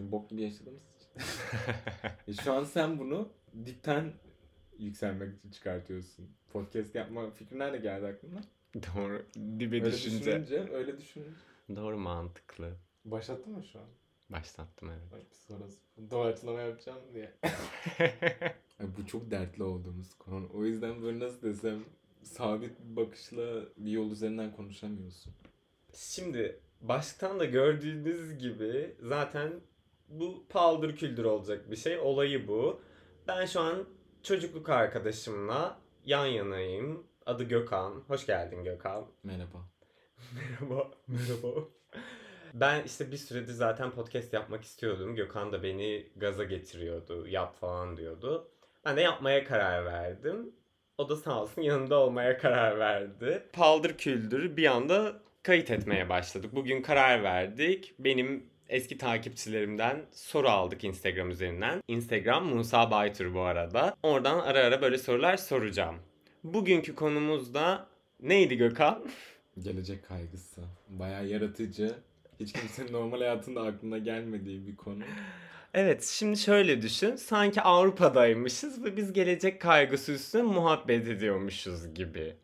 Çünkü bok gibi yaşadığımız için. e şu an sen bunu dipten yükselmek için çıkartıyorsun. Podcast yapma fikri nerede geldi aklına? Doğru. Dibe Öyle düşünce. düşününce, öyle düşününce. Doğru mantıklı. Başlattın mı şu an? Başlattım evet. Bak bir sonrası. Doğaçlama yapacağım diye. Bu çok dertli olduğumuz konu. O yüzden böyle nasıl desem sabit bir bakışla bir yol üzerinden konuşamıyorsun. Şimdi baştan da gördüğünüz gibi zaten bu paldır küldür olacak bir şey. Olayı bu. Ben şu an çocukluk arkadaşımla yan yanayım. Adı Gökhan. Hoş geldin Gökhan. Merhaba. Merhaba. Merhaba. Ben işte bir süredir zaten podcast yapmak istiyordum. Gökhan da beni gaza getiriyordu. Yap falan diyordu. Ben de yapmaya karar verdim. O da sağ olsun yanında olmaya karar verdi. Paldır küldür bir anda kayıt etmeye başladık. Bugün karar verdik. Benim eski takipçilerimden soru aldık Instagram üzerinden. Instagram Musa Baytur bu arada. Oradan ara ara böyle sorular soracağım. Bugünkü konumuz da neydi Gökhan? Gelecek kaygısı. Bayağı yaratıcı. Hiç kimsenin normal hayatında aklına gelmediği bir konu. Evet, şimdi şöyle düşün. Sanki Avrupa'daymışız ve biz gelecek kaygısı üstüne muhabbet ediyormuşuz gibi.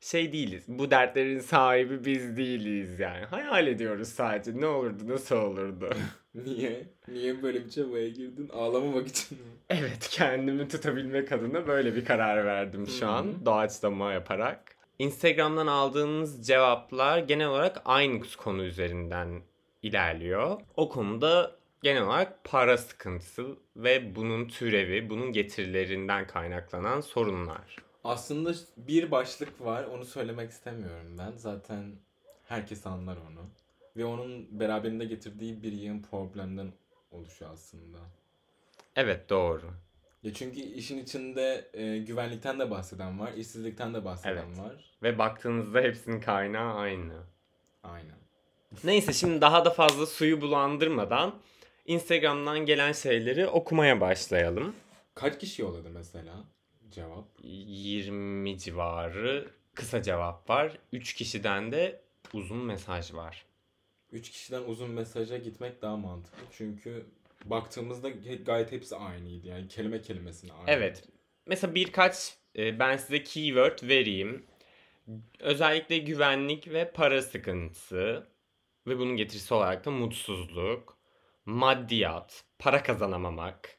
Şey değiliz. Bu dertlerin sahibi biz değiliz yani. Hayal ediyoruz sadece. Ne olurdu, nasıl olurdu? Niye? Niye böyle bir çabaya girdin? Ağlamamak için mi? evet, kendimi tutabilmek adına böyle bir karar verdim şu an. Doğaçlama yaparak. Instagram'dan aldığımız cevaplar genel olarak aynı konu üzerinden ilerliyor. O konuda genel olarak para sıkıntısı ve bunun türevi, bunun getirilerinden kaynaklanan sorunlar. Aslında bir başlık var. Onu söylemek istemiyorum ben. Zaten herkes anlar onu. Ve onun beraberinde getirdiği bir yığın problemden oluşuyor aslında. Evet doğru. Ya çünkü işin içinde e, güvenlikten de bahseden var, işsizlikten de bahseden Evet. var. Ve baktığınızda hepsinin kaynağı aynı. Aynen. Neyse şimdi daha da fazla suyu bulandırmadan Instagram'dan gelen şeyleri okumaya başlayalım. Kaç kişi yolladı mesela cevap? 20 civarı kısa cevap var. 3 kişiden de uzun mesaj var. 3 kişiden uzun mesaja gitmek daha mantıklı. Çünkü baktığımızda gayet hepsi aynıydı. Yani kelime kelimesine aynı. Evet. Mesela birkaç e, ben size keyword vereyim. Özellikle güvenlik ve para sıkıntısı ve bunun getirisi olarak da mutsuzluk, maddiyat, para kazanamamak,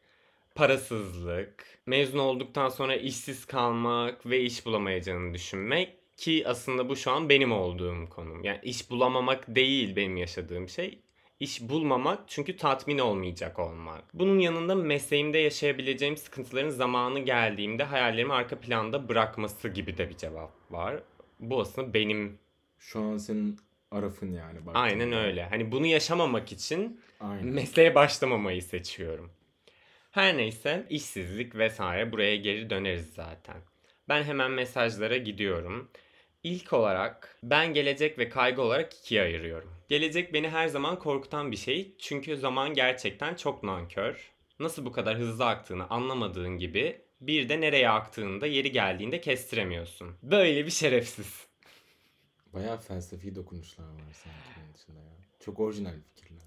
parasızlık, mezun olduktan sonra işsiz kalmak ve iş bulamayacağını düşünmek ki aslında bu şu an benim olduğum konum. Yani iş bulamamak değil benim yaşadığım şey. İş bulmamak çünkü tatmin olmayacak olmak. Bunun yanında mesleğimde yaşayabileceğim sıkıntıların zamanı geldiğimde hayallerimi arka planda bırakması gibi de bir cevap var. Bu aslında benim Şu an senin arafın yani. aynen öyle. Hani bunu yaşamamak için Aynen. mesleğe başlamamayı seçiyorum. Her neyse işsizlik vesaire buraya geri döneriz zaten. Ben hemen mesajlara gidiyorum. İlk olarak ben gelecek ve kaygı olarak ikiye ayırıyorum. Gelecek beni her zaman korkutan bir şey çünkü zaman gerçekten çok nankör. Nasıl bu kadar hızlı aktığını anlamadığın gibi bir de nereye aktığını da yeri geldiğinde kestiremiyorsun. Böyle bir şerefsiz. Bayağı felsefi dokunuşlar var sanki bunun içinde ya. Çok orijinal fikirler.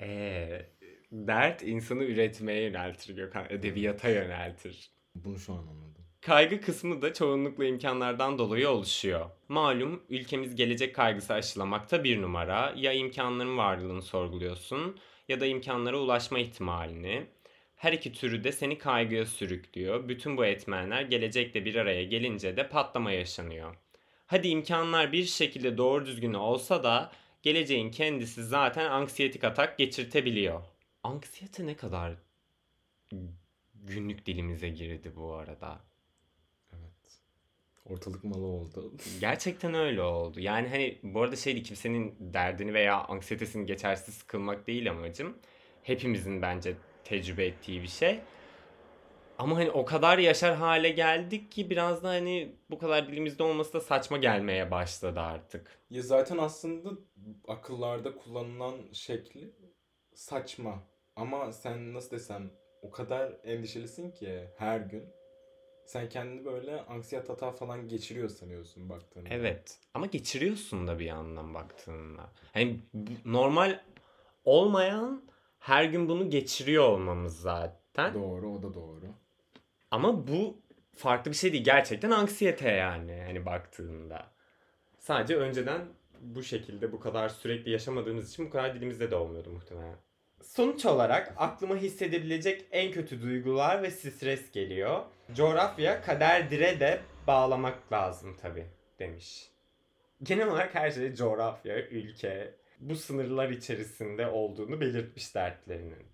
Eee dert insanı üretmeye yöneltir Gökhan. Edebiyata yöneltir. Bunu şu an anladım. Kaygı kısmı da çoğunlukla imkanlardan dolayı oluşuyor. Malum ülkemiz gelecek kaygısı aşılamakta bir numara. Ya imkanların varlığını sorguluyorsun ya da imkanlara ulaşma ihtimalini. Her iki türü de seni kaygıya sürüklüyor. Bütün bu etmenler gelecekle bir araya gelince de patlama yaşanıyor. Hadi imkanlar bir şekilde doğru düzgün olsa da geleceğin kendisi zaten anksiyetik atak geçirtebiliyor. Anksiyete ne kadar günlük dilimize girdi bu arada. Evet. Ortalık malı oldu. Gerçekten öyle oldu. Yani hani bu arada şeydi kimsenin derdini veya anksiyetesini geçersiz sıkılmak değil amacım. Hepimizin bence tecrübe ettiği bir şey. Ama hani o kadar yaşar hale geldik ki biraz da hani bu kadar dilimizde olması da saçma gelmeye başladı artık. Ya zaten aslında akıllarda kullanılan şekli saçma. Ama sen nasıl desem o kadar endişelisin ki her gün. Sen kendini böyle anksiyete hata falan geçiriyor sanıyorsun baktığında. Evet ama geçiriyorsun da bir yandan baktığında. Hani normal olmayan her gün bunu geçiriyor olmamız zaten. Doğru o da doğru. Ama bu farklı bir şey değil. Gerçekten anksiyete yani hani baktığında. Sadece önceden bu şekilde bu kadar sürekli yaşamadığımız için bu kadar dilimizde de olmuyordu muhtemelen. Sonuç olarak aklıma hissedebilecek en kötü duygular ve stres geliyor. Coğrafya kader dire de bağlamak lazım tabi demiş. Genel olarak her şey coğrafya, ülke bu sınırlar içerisinde olduğunu belirtmiş dertlerinin.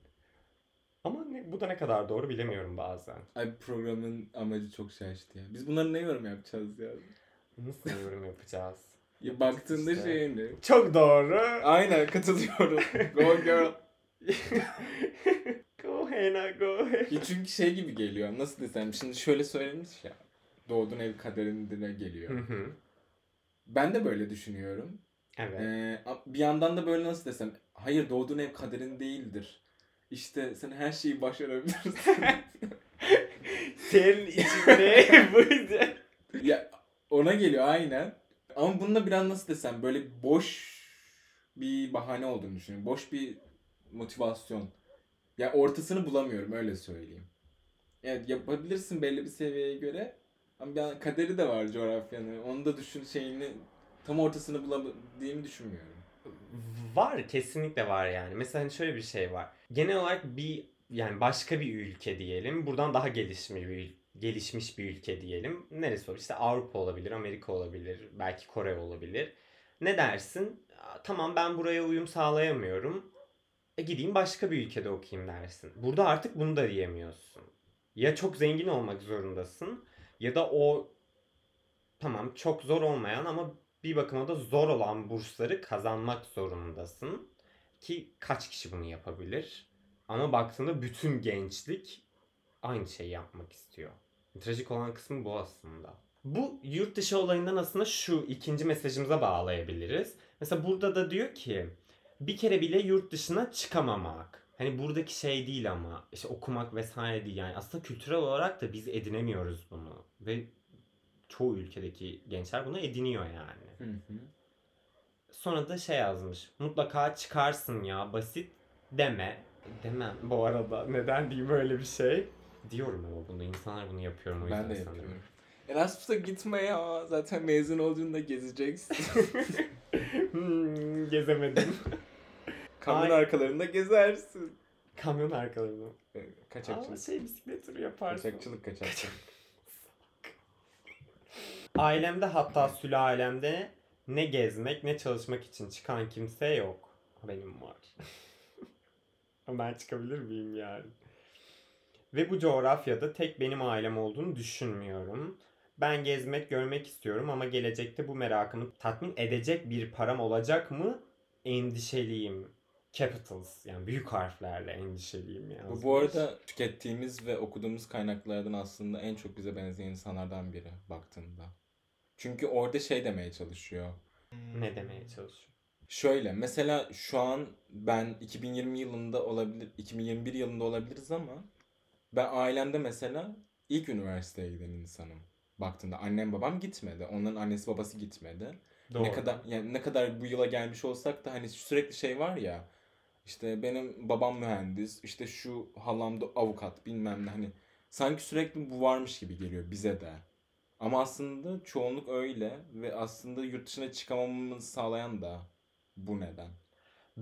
Ama ne, bu da ne kadar doğru bilemiyorum bazen. Ay programın amacı çok şaştı ya. Biz bunları ne yorum yapacağız ya? Nasıl yorum yapacağız? Ya baktığında İşte. şey ne? Çok doğru. Aynen katılıyorum. Go girl. go Hena go. Ya çünkü şey gibi geliyor. Nasıl desem şimdi şöyle söylemiş ya. Doğduğun ev kaderindine geliyor. Hı hı. Ben de böyle düşünüyorum. evet. Ee, bir yandan da böyle nasıl desem. Hayır doğduğun ev kaderin değildir. İşte sen her şeyi başarabilirsin. Senin içinde buydu. ya ona geliyor aynen. Ama bununla biraz nasıl desem böyle boş bir bahane olduğunu düşünüyorum. Boş bir motivasyon. Ya ortasını bulamıyorum öyle söyleyeyim. Evet yapabilirsin belli bir seviyeye göre. Ama yan- kaderi de var coğrafyanın. Onu da düşün şeyini tam ortasını bulabildiğimi düşünmüyorum. Var kesinlikle var yani. Mesela hani şöyle bir şey var. Genel olarak bir yani başka bir ülke diyelim. Buradan daha gelişmiş bir gelişmiş bir ülke diyelim. Neresi olur? İşte Avrupa olabilir, Amerika olabilir, belki Kore olabilir. Ne dersin? Tamam ben buraya uyum sağlayamıyorum. E gideyim başka bir ülkede okuyayım dersin. Burada artık bunu da diyemiyorsun. Ya çok zengin olmak zorundasın ya da o tamam çok zor olmayan ama bir bakıma da zor olan bursları kazanmak zorundasın. Ki kaç kişi bunu yapabilir? Ama baktığında bütün gençlik aynı şeyi yapmak istiyor. Trajik olan kısmı bu aslında. Bu yurt dışı olayından aslında şu ikinci mesajımıza bağlayabiliriz. Mesela burada da diyor ki bir kere bile yurt dışına çıkamamak. Hani buradaki şey değil ama işte okumak vesaire değil yani aslında kültürel olarak da biz edinemiyoruz bunu ve çoğu ülkedeki gençler bunu ediniyor yani. Hı hı. Sonra da şey yazmış. Mutlaka çıkarsın ya basit deme. Demem bu arada. Neden diyeyim öyle bir şey? Diyorum ama bunu. insanlar bunu yapıyorum o yüzden Ben de sanırım. yapıyorum. Erasmus'a gitme ya. Zaten mezun olduğunda gezeceksin. Hmm, gezemedim. Kamyon Ay. arkalarında gezersin. Kamyon arkalarını. Aa, Kaçakçılık. şey bisiklet turu yaparsın. Kaçakçılık kaçakçılık. Ailemde hatta sülalemde ne gezmek ne çalışmak için çıkan kimse yok. Benim var. Ama ben çıkabilir miyim yani? Ve bu coğrafyada tek benim ailem olduğunu düşünmüyorum. Ben gezmek, görmek istiyorum ama gelecekte bu merakımı tatmin edecek bir param olacak mı? Endişeliyim. Capitals yani büyük harflerle endişeliyim yani. Bu, bu arada tükettiğimiz ve okuduğumuz kaynaklardan aslında en çok bize benzeyen insanlardan biri baktığında. Çünkü orada şey demeye çalışıyor. ne demeye çalışıyor? Şöyle mesela şu an ben 2020 yılında olabilir 2021 yılında olabiliriz ama ben ailemde mesela ilk üniversiteye giden insanım. Baktığında annem babam gitmedi. Onların annesi babası gitmedi. Doğru. Ne kadar yani ne kadar bu yıla gelmiş olsak da hani sürekli şey var ya işte benim babam mühendis işte şu halam da avukat bilmem ne hani sanki sürekli bu varmış gibi geliyor bize de. Ama aslında çoğunluk öyle ve aslında yurt dışına çıkamamamızı sağlayan da bu neden.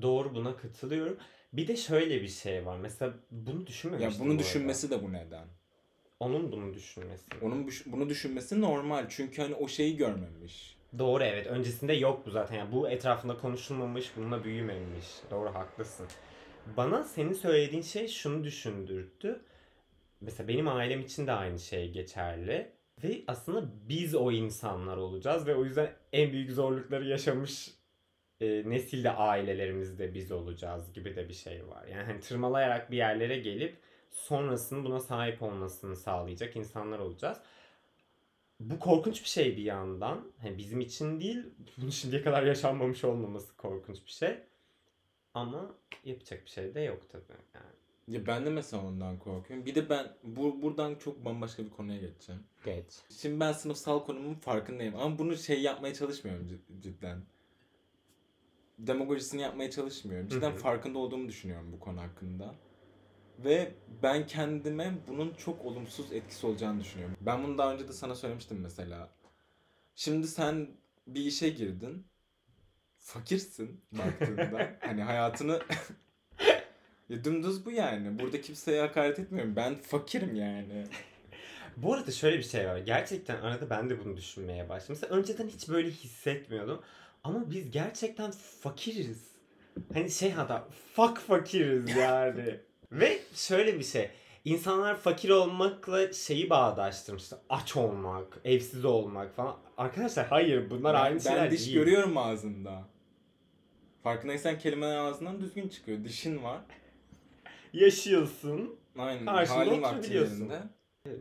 Doğru buna katılıyorum. Bir de şöyle bir şey var. Mesela bunu Ya düşünmemiştim bu bunu arada. düşünmesi de bu neden. Onun bunu düşünmesi. Onun bu- bunu düşünmesi normal çünkü hani o şeyi görmemiş. Doğru evet. Öncesinde yok bu zaten. Yani bu etrafında konuşulmamış, bununla büyümemiş. Doğru haklısın. Bana senin söylediğin şey şunu düşündürttü. Mesela benim ailem için de aynı şey geçerli. Ve aslında biz o insanlar olacağız ve o yüzden en büyük zorlukları yaşamış e, nesilde ailelerimizde biz olacağız gibi de bir şey var. Yani hani tırmalayarak bir yerlere gelip sonrasını buna sahip olmasını sağlayacak insanlar olacağız. Bu korkunç bir şey bir yandan. Hani bizim için değil, bunun şimdiye kadar yaşanmamış olmaması korkunç bir şey. Ama yapacak bir şey de yok tabii. Yani. Ya ben de mesela ondan korkuyorum. Bir de ben bu, buradan çok bambaşka bir konuya geçeceğim. Geç. Şimdi ben sınıfsal konumun farkındayım ama bunu şey yapmaya çalışmıyorum cid- cidden. demagojisini yapmaya çalışmıyorum. Cidden farkında olduğumu düşünüyorum bu konu hakkında. Ve ben kendime bunun çok olumsuz etkisi olacağını düşünüyorum. Ben bunu daha önce de sana söylemiştim mesela. Şimdi sen bir işe girdin. Fakirsin baktığında. hani hayatını ya dümdüz bu yani. Burada kimseye hakaret etmiyorum. Ben fakirim yani. Bu arada şöyle bir şey var. Gerçekten arada ben de bunu düşünmeye başladım. Mesela önceden hiç böyle hissetmiyordum. Ama biz gerçekten fakiriz. Hani şey hatta fuck fakiriz yani. Ve şöyle bir şey. İnsanlar fakir olmakla şeyi bağdaştırmışlar. Aç olmak, evsiz olmak falan. Arkadaşlar hayır bunlar Ben, aynı şeyler ben diş değil. görüyorum ağzında. Farkındaysan kelimeler ağzından düzgün çıkıyor. Dişin var. Yaşıyorsun. Aynen. Karşında oturabiliyorsun.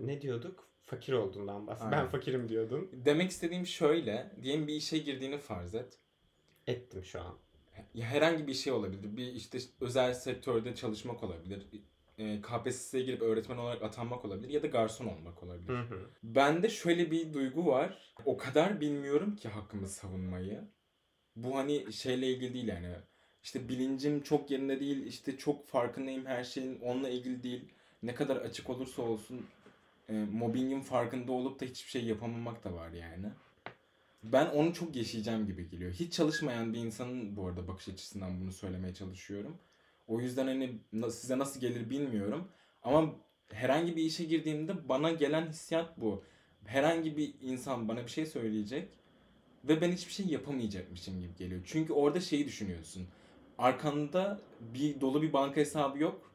Ne diyorduk? Fakir olduğundan bahsediyor. Ben fakirim diyordun. Demek istediğim şöyle. Diyelim bir işe girdiğini farz et. Ettim şu an. Ya herhangi bir şey olabilir. Bir işte özel sektörde çalışmak olabilir. E, KPSS'ye girip öğretmen olarak atanmak olabilir ya da garson olmak olabilir. Hı hı. Bende şöyle bir duygu var. O kadar bilmiyorum ki hakkımı savunmayı. Bu hani şeyle ilgili değil yani. İşte bilincim çok yerinde değil. işte çok farkındayım her şeyin onunla ilgili değil. Ne kadar açık olursa olsun e, mobbingin farkında olup da hiçbir şey yapamamak da var yani. Ben onu çok yaşayacağım gibi geliyor. Hiç çalışmayan bir insanın bu arada bakış açısından bunu söylemeye çalışıyorum. O yüzden hani size nasıl gelir bilmiyorum. Ama herhangi bir işe girdiğimde bana gelen hissiyat bu. Herhangi bir insan bana bir şey söyleyecek ve ben hiçbir şey yapamayacakmışım gibi geliyor. Çünkü orada şeyi düşünüyorsun. Arkanda bir dolu bir banka hesabı yok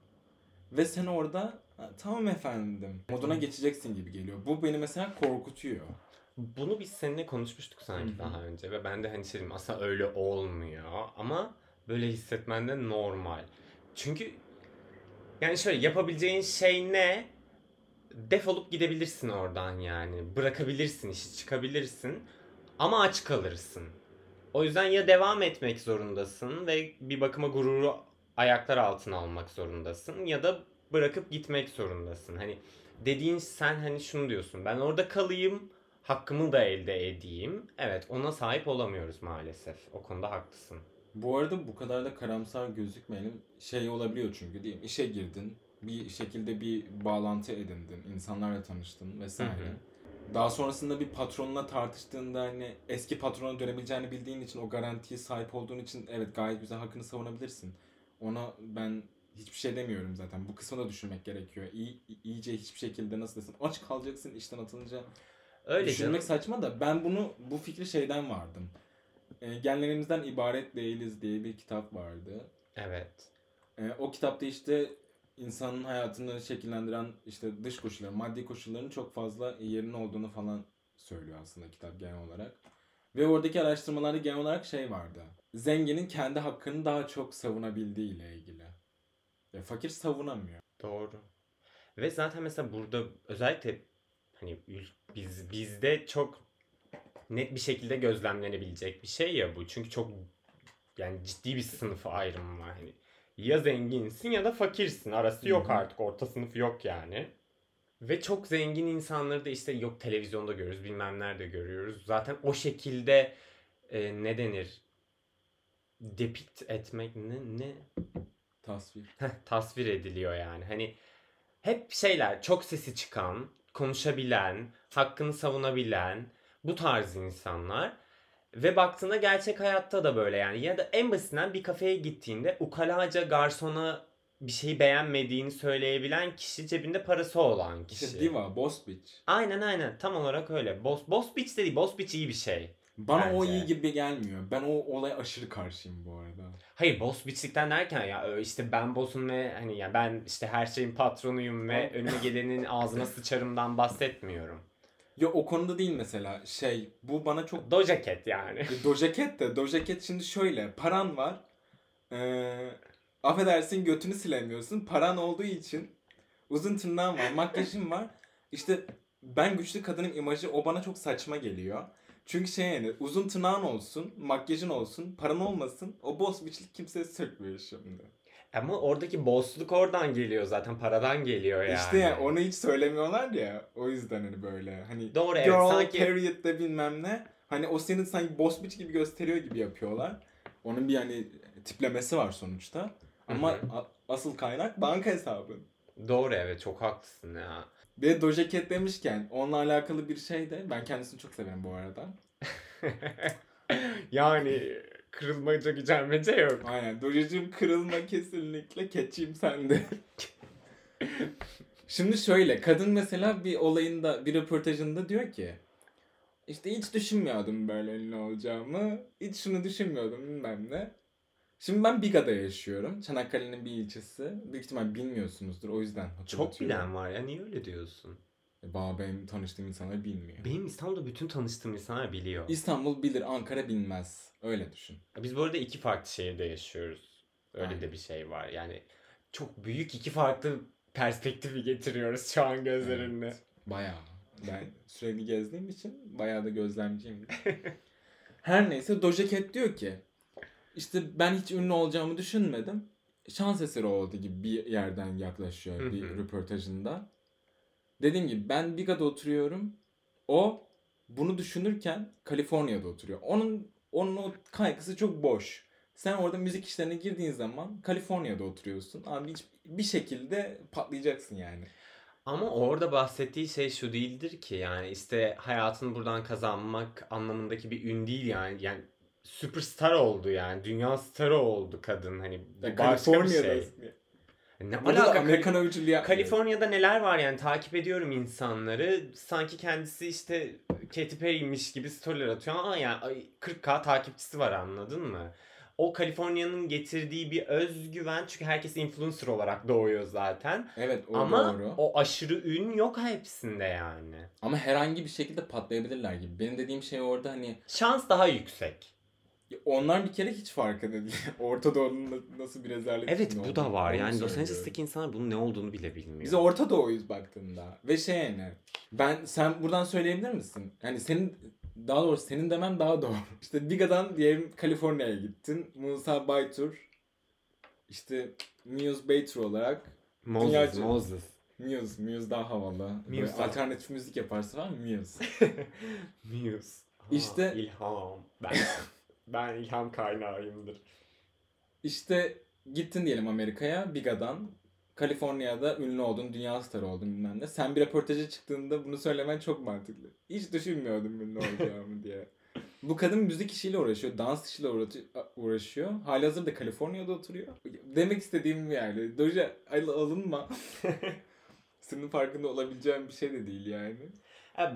ve sen orada "Ha, tamam efendim moduna geçeceksin gibi geliyor. Bu beni mesela korkutuyor. Bunu biz seninle konuşmuştuk sanki daha önce ve ben de hani şey dedim aslında öyle olmuyor ama böyle hissetmen de normal. Çünkü yani şöyle yapabileceğin şey ne? Defolup gidebilirsin oradan yani. Bırakabilirsin işi çıkabilirsin ama aç kalırsın. O yüzden ya devam etmek zorundasın ve bir bakıma gururu ayaklar altına almak zorundasın ya da bırakıp gitmek zorundasın. Hani dediğin sen hani şunu diyorsun. Ben orada kalayım, hakkımı da elde edeyim. Evet, ona sahip olamıyoruz maalesef. O konuda haklısın. Bu arada bu kadar da karamsar gözükmeyelim. Şey olabiliyor çünkü değil mi? İşe girdin. Bir şekilde bir bağlantı edindin. insanlarla tanıştın vesaire. Hı Daha sonrasında bir patronla tartıştığında hani eski patrona dönebileceğini bildiğin için o garantiye sahip olduğun için evet gayet güzel hakkını savunabilirsin. Ona ben hiçbir şey demiyorum zaten. Bu kısmı da düşünmek gerekiyor. İyi, iyice hiçbir şekilde nasıl desem aç kalacaksın işten atılınca. Öyle Düşünmek canım. saçma da ben bunu bu fikri şeyden vardım. E, Genlerimizden ibaret değiliz diye bir kitap vardı. Evet. E, o kitapta işte insanın hayatını şekillendiren işte dış koşulları, maddi koşulların çok fazla yerinin olduğunu falan söylüyor aslında kitap genel olarak. Ve oradaki araştırmalarda genel olarak şey vardı. Zenginin kendi hakkını daha çok savunabildiği ile ilgili. Ya fakir savunamıyor. Doğru. Ve zaten mesela burada özellikle hani biz bizde çok net bir şekilde gözlemlenebilecek bir şey ya bu. Çünkü çok yani ciddi bir sınıf ayrımı var. Hani ya zenginsin ya da fakirsin. Arası yok artık. Orta sınıf yok yani. Ve çok zengin insanları da işte yok televizyonda görüyoruz, bilmem nerede görüyoruz. Zaten o şekilde e, ne denir? Depikt etmek ne ne Tasvir. Heh, tasvir ediliyor yani. Hani hep şeyler çok sesi çıkan, konuşabilen, hakkını savunabilen bu tarz insanlar. Ve baktığında gerçek hayatta da böyle yani. Ya da en basitinden bir kafeye gittiğinde ukalaca garsona bir şeyi beğenmediğini söyleyebilen kişi cebinde parası olan kişi. İşte diva, boss bitch. Aynen aynen tam olarak öyle. Boss, boss bitch de değil. Boss bitch iyi bir şey. Bana o Bence. iyi gibi gelmiyor. Ben o olaya aşırı karşıyım bu arada. Hayır boss bitchlikten derken ya işte ben boss'um ve hani ya ben işte her şeyin patronuyum ve önüme gelenin ağzına sıçarımdan bahsetmiyorum. Ya o konuda değil mesela şey bu bana çok Doja Cat yani. E, Doja Cat de Doja Cat şimdi şöyle paran var. Ee, affedersin götünü silemiyorsun. Paran olduğu için uzun tırnağın var, makyajın var. İşte ben güçlü kadının imajı o bana çok saçma geliyor. Çünkü şey yani uzun tırnağın olsun, makyajın olsun, paran olmasın. O boss bitchlik kimseye sökmüyor şimdi. Ama oradaki boss'luk oradan geliyor zaten paradan geliyor yani. İşte ya onu hiç söylemiyorlar ya. O yüzden hani böyle hani Doğru evet girl sanki period de bilmem ne. Hani o senin sanki boss bitch gibi gösteriyor gibi yapıyorlar. Onun bir hani tiplemesi var sonuçta. Ama asıl kaynak banka hesabı. Doğru evet çok haklısın ya. Bir de Doja Cat demişken onunla alakalı bir şey de ben kendisini çok severim bu arada. yani kırılmaca gücenmece yok. Aynen. Dojacığım kırılma kesinlikle. Keçiyim sende. Şimdi şöyle. Kadın mesela bir olayında, bir röportajında diyor ki işte hiç düşünmüyordum böyle ünlü olacağımı. Hiç şunu düşünmüyordum bilmem ne. Şimdi ben Biga'da yaşıyorum. Çanakkale'nin bir ilçesi. Büyük ihtimal bilmiyorsunuzdur. O yüzden Çok bilen var ya niye öyle diyorsun? E, Ba benim tanıştığım insanlar bilmiyor. Benim İstanbul'da bütün tanıştığım insanlar biliyor. İstanbul bilir, Ankara bilmez. Öyle düşün. Biz bu arada iki farklı şehirde yaşıyoruz. Öyle Aynen. de bir şey var. Yani çok büyük iki farklı perspektifi getiriyoruz şu an gözlerinde. Evet. Bayağı. Ben sürekli gezdiğim için bayağı da gözlemciyim. Her neyse Doja Cat diyor ki işte ben hiç ünlü olacağımı düşünmedim. Şans eseri oldu gibi bir yerden yaklaşıyor bir röportajında. Dediğim gibi ben Biga'da oturuyorum. O bunu düşünürken Kaliforniya'da oturuyor. Onun onun o kaygısı çok boş. Sen orada müzik işlerine girdiğin zaman Kaliforniya'da oturuyorsun. Abi hiç, bir şekilde patlayacaksın yani. Ama orada bahsettiği şey şu değildir ki yani işte hayatını buradan kazanmak anlamındaki bir ün değil yani. Yani süperstar oldu yani. Dünya starı oldu kadın hani. Bu Ya başka bir Kaliforniya'da. şey. Ne Burada alaka Amerikan öncülüğü yapmıyor. Kaliforniya'da neler var yani takip ediyorum insanları. Sanki kendisi işte Katy Perry'miş gibi storyler atıyor ama yani ay, 40k takipçisi var anladın mı? O Kaliforniya'nın getirdiği bir özgüven çünkü herkes influencer olarak doğuyor zaten. Evet o ama doğru. o aşırı ün yok hepsinde yani. Ama herhangi bir şekilde patlayabilirler gibi. Benim dediğim şey orada hani Şans daha yüksek. Onlar bir kere hiç farkında değil. Orta Doğu'nun na- nasıl bir rezalet Evet bu da var. Yani Los. Angeles'taki insanlar bunun ne olduğunu bile bilmiyor. Biz Orta Doğu'yuz baktığında. Ve şey yani. Ben sen buradan söyleyebilir misin? Yani senin daha doğrusu senin demen daha doğru. İşte Biga'dan diyelim Kaliforniya'ya gittin. Musa Baytur işte Muse Baytur olarak Moses, Dünyaca- Moses. Muse, Muse daha havalı. Muse alternatif müzik yaparsa var Muse. Muse. İşte- ilham. Ben ben ilham kaynağıyımdır. İşte gittin diyelim Amerika'ya Biga'dan. Kaliforniya'da ünlü oldun, dünya starı oldun bilmem ne. Sen bir röportaja çıktığında bunu söylemen çok mantıklı. Hiç düşünmüyordum ünlü olacağımı diye. Bu kadın müzik işiyle uğraşıyor, dans işiyle uğraşıyor. Halihazırda Kaliforniya'da oturuyor. Demek istediğim yani. Doja al- alınma. Senin farkında olabileceğin bir şey de değil yani.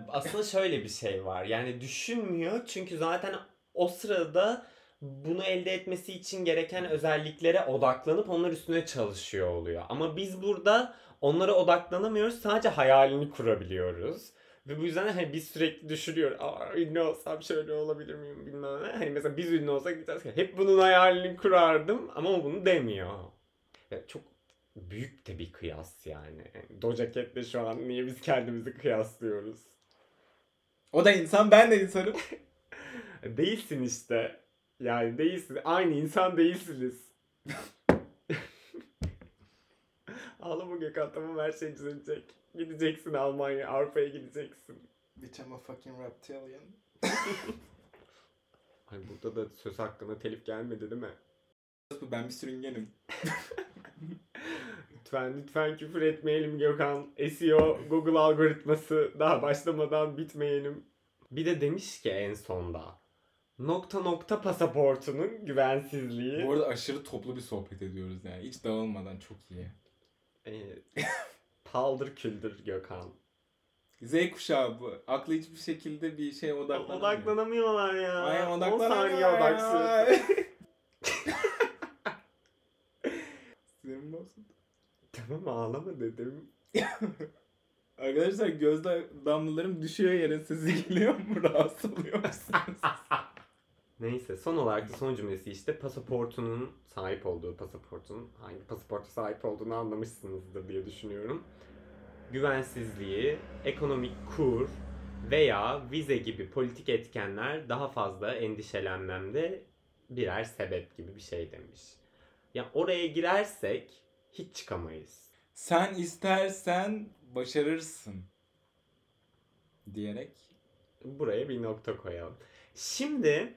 Aslında şöyle bir şey var. Yani düşünmüyor çünkü zaten o sırada bunu elde etmesi için gereken özelliklere odaklanıp onlar üstüne çalışıyor oluyor. Ama biz burada onlara odaklanamıyoruz. Sadece hayalini kurabiliyoruz. Ve bu yüzden hani biz sürekli düşünüyoruz. Aa ünlü olsam şöyle olabilir miyim bilmem ne. Hani mesela biz ünlü olsak ki hep bunun hayalini kurardım ama o bunu demiyor. Ya çok büyük de bir kıyas yani. Doja Cat'le şu an niye biz kendimizi kıyaslıyoruz? O da insan, ben de insanım. Değilsin işte. Yani değilsin. Aynı insan değilsiniz. Ağlama Gökhan tamam her şey düzelecek. Gideceksin Almanya, Avrupa'ya gideceksin. Bitch I'm a fucking reptilian. Ay burada da söz hakkında telif gelmedi değil mi? Ben bir sürüngenim. Lütfen lütfen küfür etmeyelim Gökhan. SEO Google algoritması daha başlamadan bitmeyelim. Bir de demiş ki en sonda nokta nokta pasaportunun güvensizliği. Bu arada aşırı toplu bir sohbet ediyoruz yani. Hiç dağılmadan çok iyi. Ee, paldır küldür Gökhan. Z kuşağı bu. Aklı hiçbir şekilde bir şeye odaklanamıyor. Odaklanamıyorlar ya. Aynen 10 odaklanamıyor saniye ya. odaksız. Sinirim bozuldu. tamam ağlama dedim. Arkadaşlar gözde damlalarım düşüyor yere sizi geliyor mu? Rahatsız oluyor musunuz? Neyse son olarak da son cümlesi işte pasaportunun sahip olduğu pasaportun hangi pasaporta sahip olduğunu anlamışsınızdır diye düşünüyorum. Güvensizliği, ekonomik kur veya vize gibi politik etkenler daha fazla endişelenmemde birer sebep gibi bir şey demiş. Ya oraya girersek hiç çıkamayız. Sen istersen başarırsın. Diyerek. Buraya bir nokta koyalım. Şimdi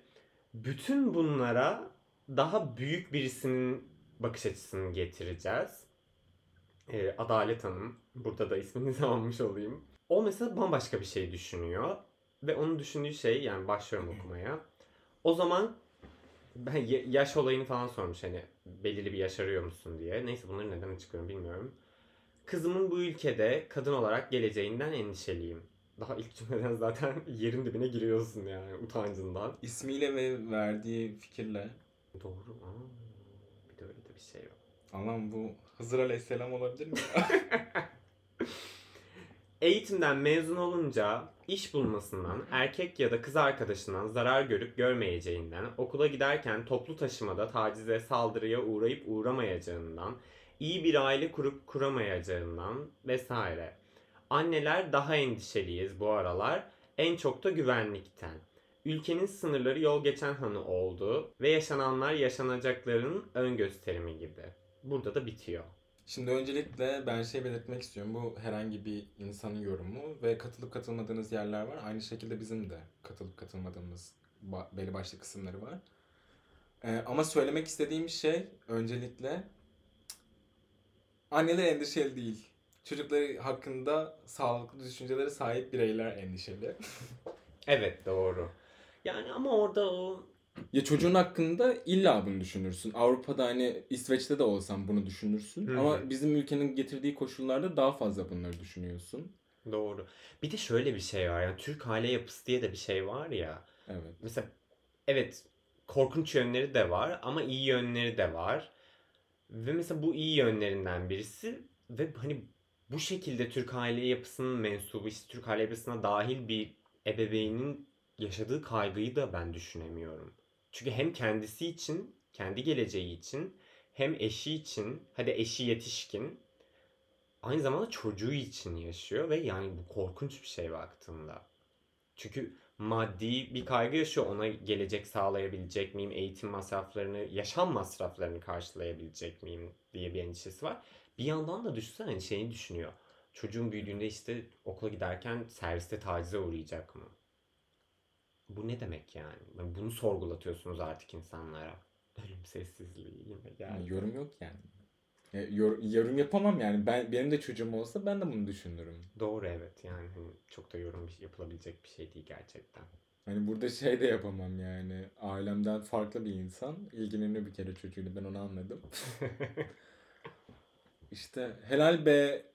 bütün bunlara daha büyük birisinin bakış açısını getireceğiz. Ee, Adalet Hanım. Burada da isminizi almış olayım. O mesela bambaşka bir şey düşünüyor. Ve onun düşündüğü şey yani başlıyorum okumaya. O zaman ben ya- yaş olayını falan sormuş hani belirli bir yaş arıyor musun diye. Neyse bunları neden açıklıyorum bilmiyorum. Kızımın bu ülkede kadın olarak geleceğinden endişeliyim. Daha ilk cümleden zaten yerin dibine giriyorsun yani utancından. İsmiyle ve verdiği fikirle. Doğru. Aa, bir de öyle de bir şey var. Allah'ım bu Hızır Aleyhisselam olabilir mi? Eğitimden mezun olunca iş bulmasından, erkek ya da kız arkadaşından zarar görüp görmeyeceğinden, okula giderken toplu taşımada tacize, saldırıya uğrayıp uğramayacağından, iyi bir aile kurup kuramayacağından vesaire. Anneler daha endişeliyiz bu aralar, en çok da güvenlikten. Ülkenin sınırları yol geçen hanı oldu ve yaşananlar yaşanacakların ön gösterimi gibi. Burada da bitiyor. Şimdi öncelikle ben şey belirtmek istiyorum. Bu herhangi bir insanın yorumu ve katılıp katılmadığınız yerler var. Aynı şekilde bizim de katılıp katılmadığımız belli başlı kısımları var. Ee, ama söylemek istediğim şey öncelikle anneler endişeli değil. Çocukları hakkında sağlıklı düşüncelere sahip bireyler endişeli. Evet doğru. Yani ama orada o Ya çocuğun hakkında illa bunu düşünürsün. Avrupa'da hani İsveç'te de olsan bunu düşünürsün. Hı hı. Ama bizim ülkenin getirdiği koşullarda daha fazla bunları düşünüyorsun. Doğru. Bir de şöyle bir şey var. Yani Türk aile yapısı diye de bir şey var ya. Evet. Mesela evet korkunç yönleri de var ama iyi yönleri de var. Ve mesela bu iyi yönlerinden birisi ve hani bu şekilde Türk aile yapısının mensubu işte Türk aile yapısına dahil bir ebeveynin yaşadığı kaygıyı da ben düşünemiyorum. Çünkü hem kendisi için, kendi geleceği için hem eşi için, hadi eşi yetişkin aynı zamanda çocuğu için yaşıyor ve yani bu korkunç bir şey baktığında. Çünkü maddi bir kaygı yaşıyor. Ona gelecek sağlayabilecek miyim? Eğitim masraflarını, yaşam masraflarını karşılayabilecek miyim diye bir endişesi var. Bir yandan da düşünsene hani şeyini düşünüyor. Çocuğun büyüdüğünde işte okula giderken serviste tacize uğrayacak mı? Bu ne demek yani? Bunu sorgulatıyorsunuz artık insanlara. Ölüm sessizliği yine geldi. Yorum yok yani. Yor- yorum yapamam yani. Ben benim de çocuğum olsa ben de bunu düşünürüm. Doğru evet yani hani çok da yorum yapılabilecek bir şey değil gerçekten. Hani burada şey de yapamam yani. Ailemden farklı bir insan ilgileniyor bir kere çocuğuyla ben onu anladım. İşte helal be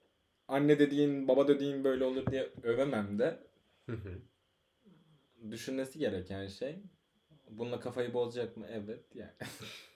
anne dediğin baba dediğin böyle olur diye övemem de düşünmesi gereken şey bununla kafayı bozacak mı? Evet yani.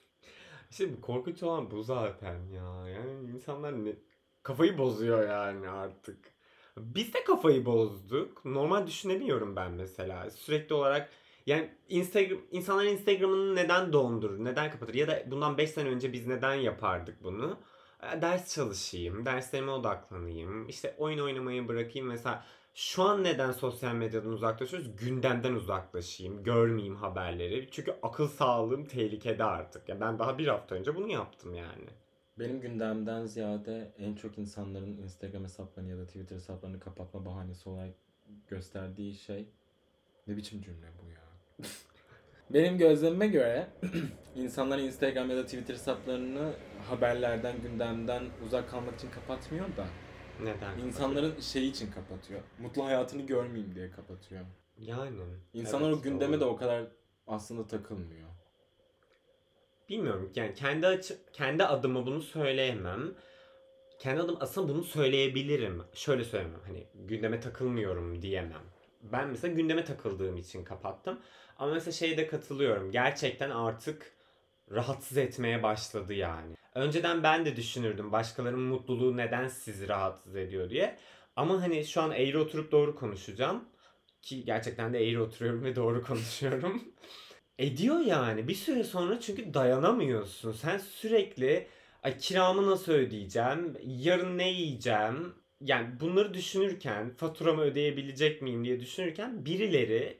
İşte korkunç olan bu zaten ya. Yani insanlar ne... kafayı bozuyor yani artık. Biz de kafayı bozduk. Normal düşünemiyorum ben mesela. Sürekli olarak yani Instagram insanlar Instagram'ını neden dondurur, neden kapatır ya da bundan 5 sene önce biz neden yapardık bunu? E, Ders çalışayım, derslerime odaklanayım, işte oyun oynamayı bırakayım mesela. Şu an neden sosyal medyadan uzaklaşıyoruz? Gündemden uzaklaşayım, görmeyeyim haberleri. Çünkü akıl sağlığım tehlikede artık. Ya ben daha bir hafta önce bunu yaptım yani. Benim gündemden ziyade en çok insanların Instagram hesaplarını ya da Twitter hesaplarını kapatma bahanesi olarak gösterdiği şey ne biçim cümle bu ya? Benim gözlemime göre insanlar Instagram ya da Twitter hesaplarını haberlerden, gündemden uzak kalmak için kapatmıyor da Neden? insanların şeyi için kapatıyor. Mutlu hayatını görmeyeyim diye kapatıyor. Yani. İnsanlar evet, o gündeme doğru. de o kadar aslında takılmıyor. Bilmiyorum yani kendi açı, kendi adıma bunu söyleyemem. Kendi adım aslında bunu söyleyebilirim. Şöyle söylemem hani gündeme takılmıyorum diyemem. Ben mesela gündeme takıldığım için kapattım. Ama mesela şeyde katılıyorum. Gerçekten artık rahatsız etmeye başladı yani. Önceden ben de düşünürdüm başkalarının mutluluğu neden sizi rahatsız ediyor diye. Ama hani şu an eğri oturup doğru konuşacağım. Ki gerçekten de eğri oturuyorum ve doğru konuşuyorum. Ediyor yani. Bir süre sonra çünkü dayanamıyorsun. Sen sürekli Ay kiramı nasıl ödeyeceğim? Yarın ne yiyeceğim? Yani bunları düşünürken, faturamı ödeyebilecek miyim diye düşünürken birileri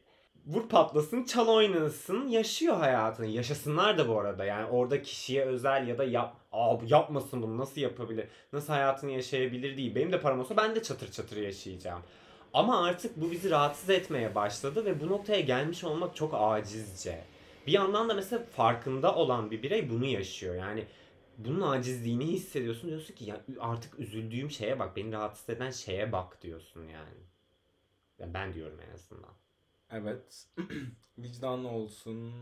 vur patlasın, çal oynasın, yaşıyor hayatını. Yaşasınlar da bu arada. Yani orada kişiye özel ya da yap, Aa, bu yapmasın bunu nasıl yapabilir? Nasıl hayatını yaşayabilir değil. Benim de param olsa ben de çatır çatır yaşayacağım. Ama artık bu bizi rahatsız etmeye başladı ve bu noktaya gelmiş olmak çok acizce. Bir yandan da mesela farkında olan bir birey bunu yaşıyor. Yani bunun acizliğini hissediyorsun. Diyorsun ki ya artık üzüldüğüm şeye bak. Beni rahatsız eden şeye bak diyorsun yani. Ya ben diyorum en azından. Evet. Vicdanlı olsun,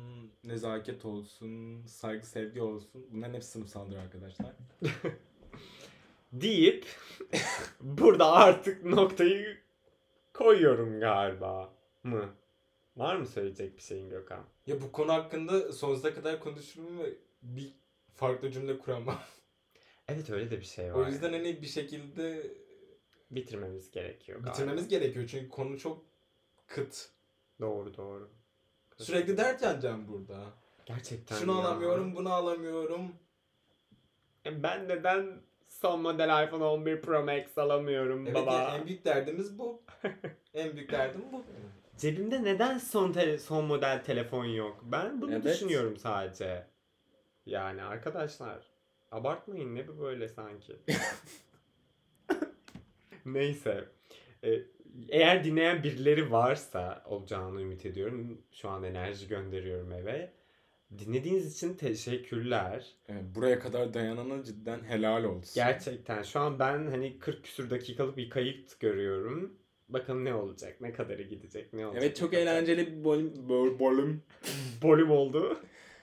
nezaket olsun, saygı sevgi olsun. Bunların hepsi sınıfsaldır arkadaşlar. Deyip burada artık noktayı koyuyorum galiba mı? Var mı söyleyecek bir şeyin Gökhan? Ya bu konu hakkında sonsuza kadar konuşurum ve bir farklı cümle kuramam. Evet öyle de bir şey var. O yüzden hani bir şekilde bitirmemiz gerekiyor galiba. bitirmemiz gerekiyor çünkü konu çok kıt. Doğru doğru. Sürekli dert yanacağım burada. Gerçekten Şunu ya. alamıyorum, bunu alamıyorum. E Ben neden son model iPhone 11 Pro Max alamıyorum Evet baba? en büyük derdimiz bu. en büyük derdim bu. Cebimde neden son te- son model telefon yok? Ben bunu Evet. düşünüyorum sadece. Yani arkadaşlar abartmayın ne bu böyle sanki. Neyse. Ee, eğer dinleyen birileri varsa olacağını ümit ediyorum. Şu an enerji gönderiyorum eve. Dinlediğiniz için teşekkürler. Evet, buraya kadar dayanana cidden helal olsun. Gerçekten şu an ben hani 40 küsür dakikalık bir kayıt görüyorum. Bakalım ne olacak, ne kadarı gidecek, ne olacak. Evet çok eğlenceli bir bölüm, böl- bölüm. Bölüm oldu.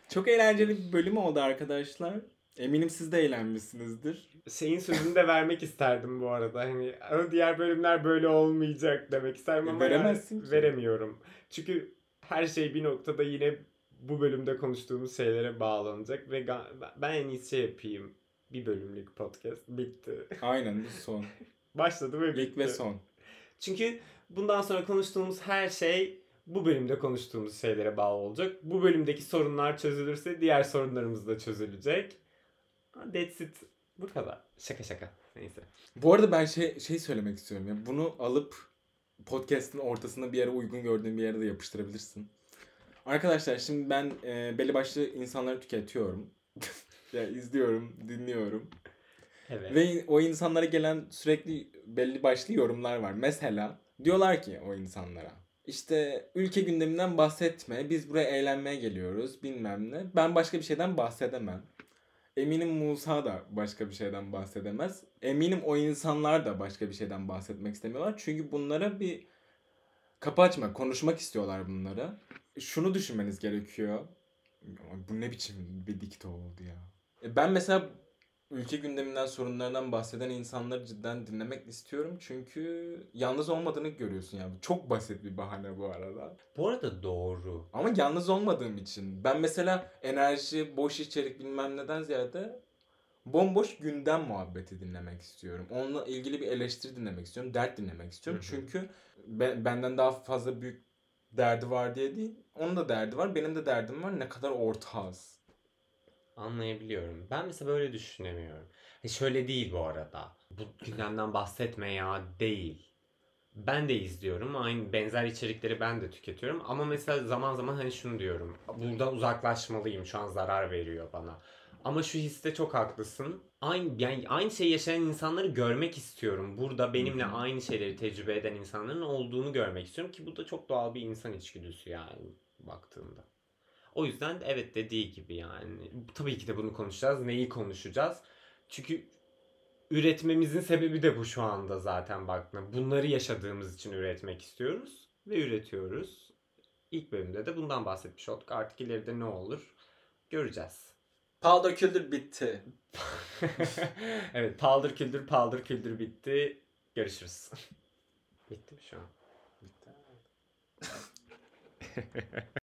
Çok eğlenceli bir bölüm oldu arkadaşlar. Eminim siz de eğlenmişsinizdir. Şeyin sözünü de vermek isterdim bu arada. Hani "Ama diğer bölümler böyle olmayacak demek isterim ama Veremezsin yani ki. veremiyorum. Çünkü her şey bir noktada yine bu bölümde konuştuğumuz şeylere bağlanacak ve ga- ben en iyisi şey yapayım. Bir bölümlük podcast bitti. Aynen bu son. Başladı ve bitti. İlk ve son. Çünkü bundan sonra konuştuğumuz her şey bu bölümde konuştuğumuz şeylere bağlı olacak. Bu bölümdeki sorunlar çözülürse diğer sorunlarımız da çözülecek. That's it. Bu kadar. Şaka şaka. Neyse. Bu arada ben şey şey söylemek istiyorum ya. Bunu alıp podcast'ın ortasına bir yere uygun gördüğün bir yere de yapıştırabilirsin. Arkadaşlar şimdi ben e, belli başlı insanları tüketiyorum. ya izliyorum, dinliyorum. Evet. Ve o insanlara gelen sürekli belli başlı yorumlar var. Mesela diyorlar ki o insanlara işte ülke gündeminden bahsetme. Biz buraya eğlenmeye geliyoruz bilmem ne. Ben başka bir şeyden bahsedemem. Eminim Musa da başka bir şeyden bahsedemez. Eminim o insanlar da başka bir şeyden bahsetmek istemiyorlar. Çünkü bunlara bir kapı açmak, konuşmak istiyorlar bunlara. Şunu düşünmeniz gerekiyor. Bu ne biçim bir dikte oldu ya. E Ben mesela ülke gündeminden sorunlarından bahseden insanları cidden dinlemek istiyorum. Çünkü yalnız olmadığını görüyorsun yani. Çok basit bir bahane bu arada. Bu arada doğru. Ama yalnız olmadığım için. Ben mesela enerji, boş içerik bilmem neden ziyade bomboş gündem muhabbeti dinlemek istiyorum. Onunla ilgili bir eleştiri dinlemek istiyorum. Dert dinlemek istiyorum. Hı hı. Çünkü be- benden daha fazla büyük derdi var diye değil. Onun da derdi var. Benim de derdim var. Ne kadar ortağız. Anlayabiliyorum. Ben mesela böyle düşünemiyorum. E şöyle değil bu arada. Bu gündemden bahsetme ya değil. Ben de izliyorum. Aynı benzer içerikleri ben de tüketiyorum. Ama mesela zaman zaman hani şunu diyorum. Buradan uzaklaşmalıyım. Şu an zarar veriyor bana. Ama şu hisse çok haklısın. Aynı yani aynı şeyi yaşayan insanları görmek istiyorum. Burada benimle aynı şeyleri tecrübe eden insanların olduğunu görmek istiyorum ki bu da çok doğal bir insan içgüdüsü yani baktığında. O yüzden de evet dediği gibi yani. Tabii ki de bunu konuşacağız. Neyi konuşacağız? Çünkü üretmemizin sebebi de bu şu anda zaten baktığında. Bunları yaşadığımız için üretmek istiyoruz ve üretiyoruz. İlk bölümde de bundan bahsetmiş olduk. Artık ileride ne olur göreceğiz. Paldır küldür bitti. evet paldır küldür paldır küldür bitti. Görüşürüz. Bitti mi şu an? Bitti.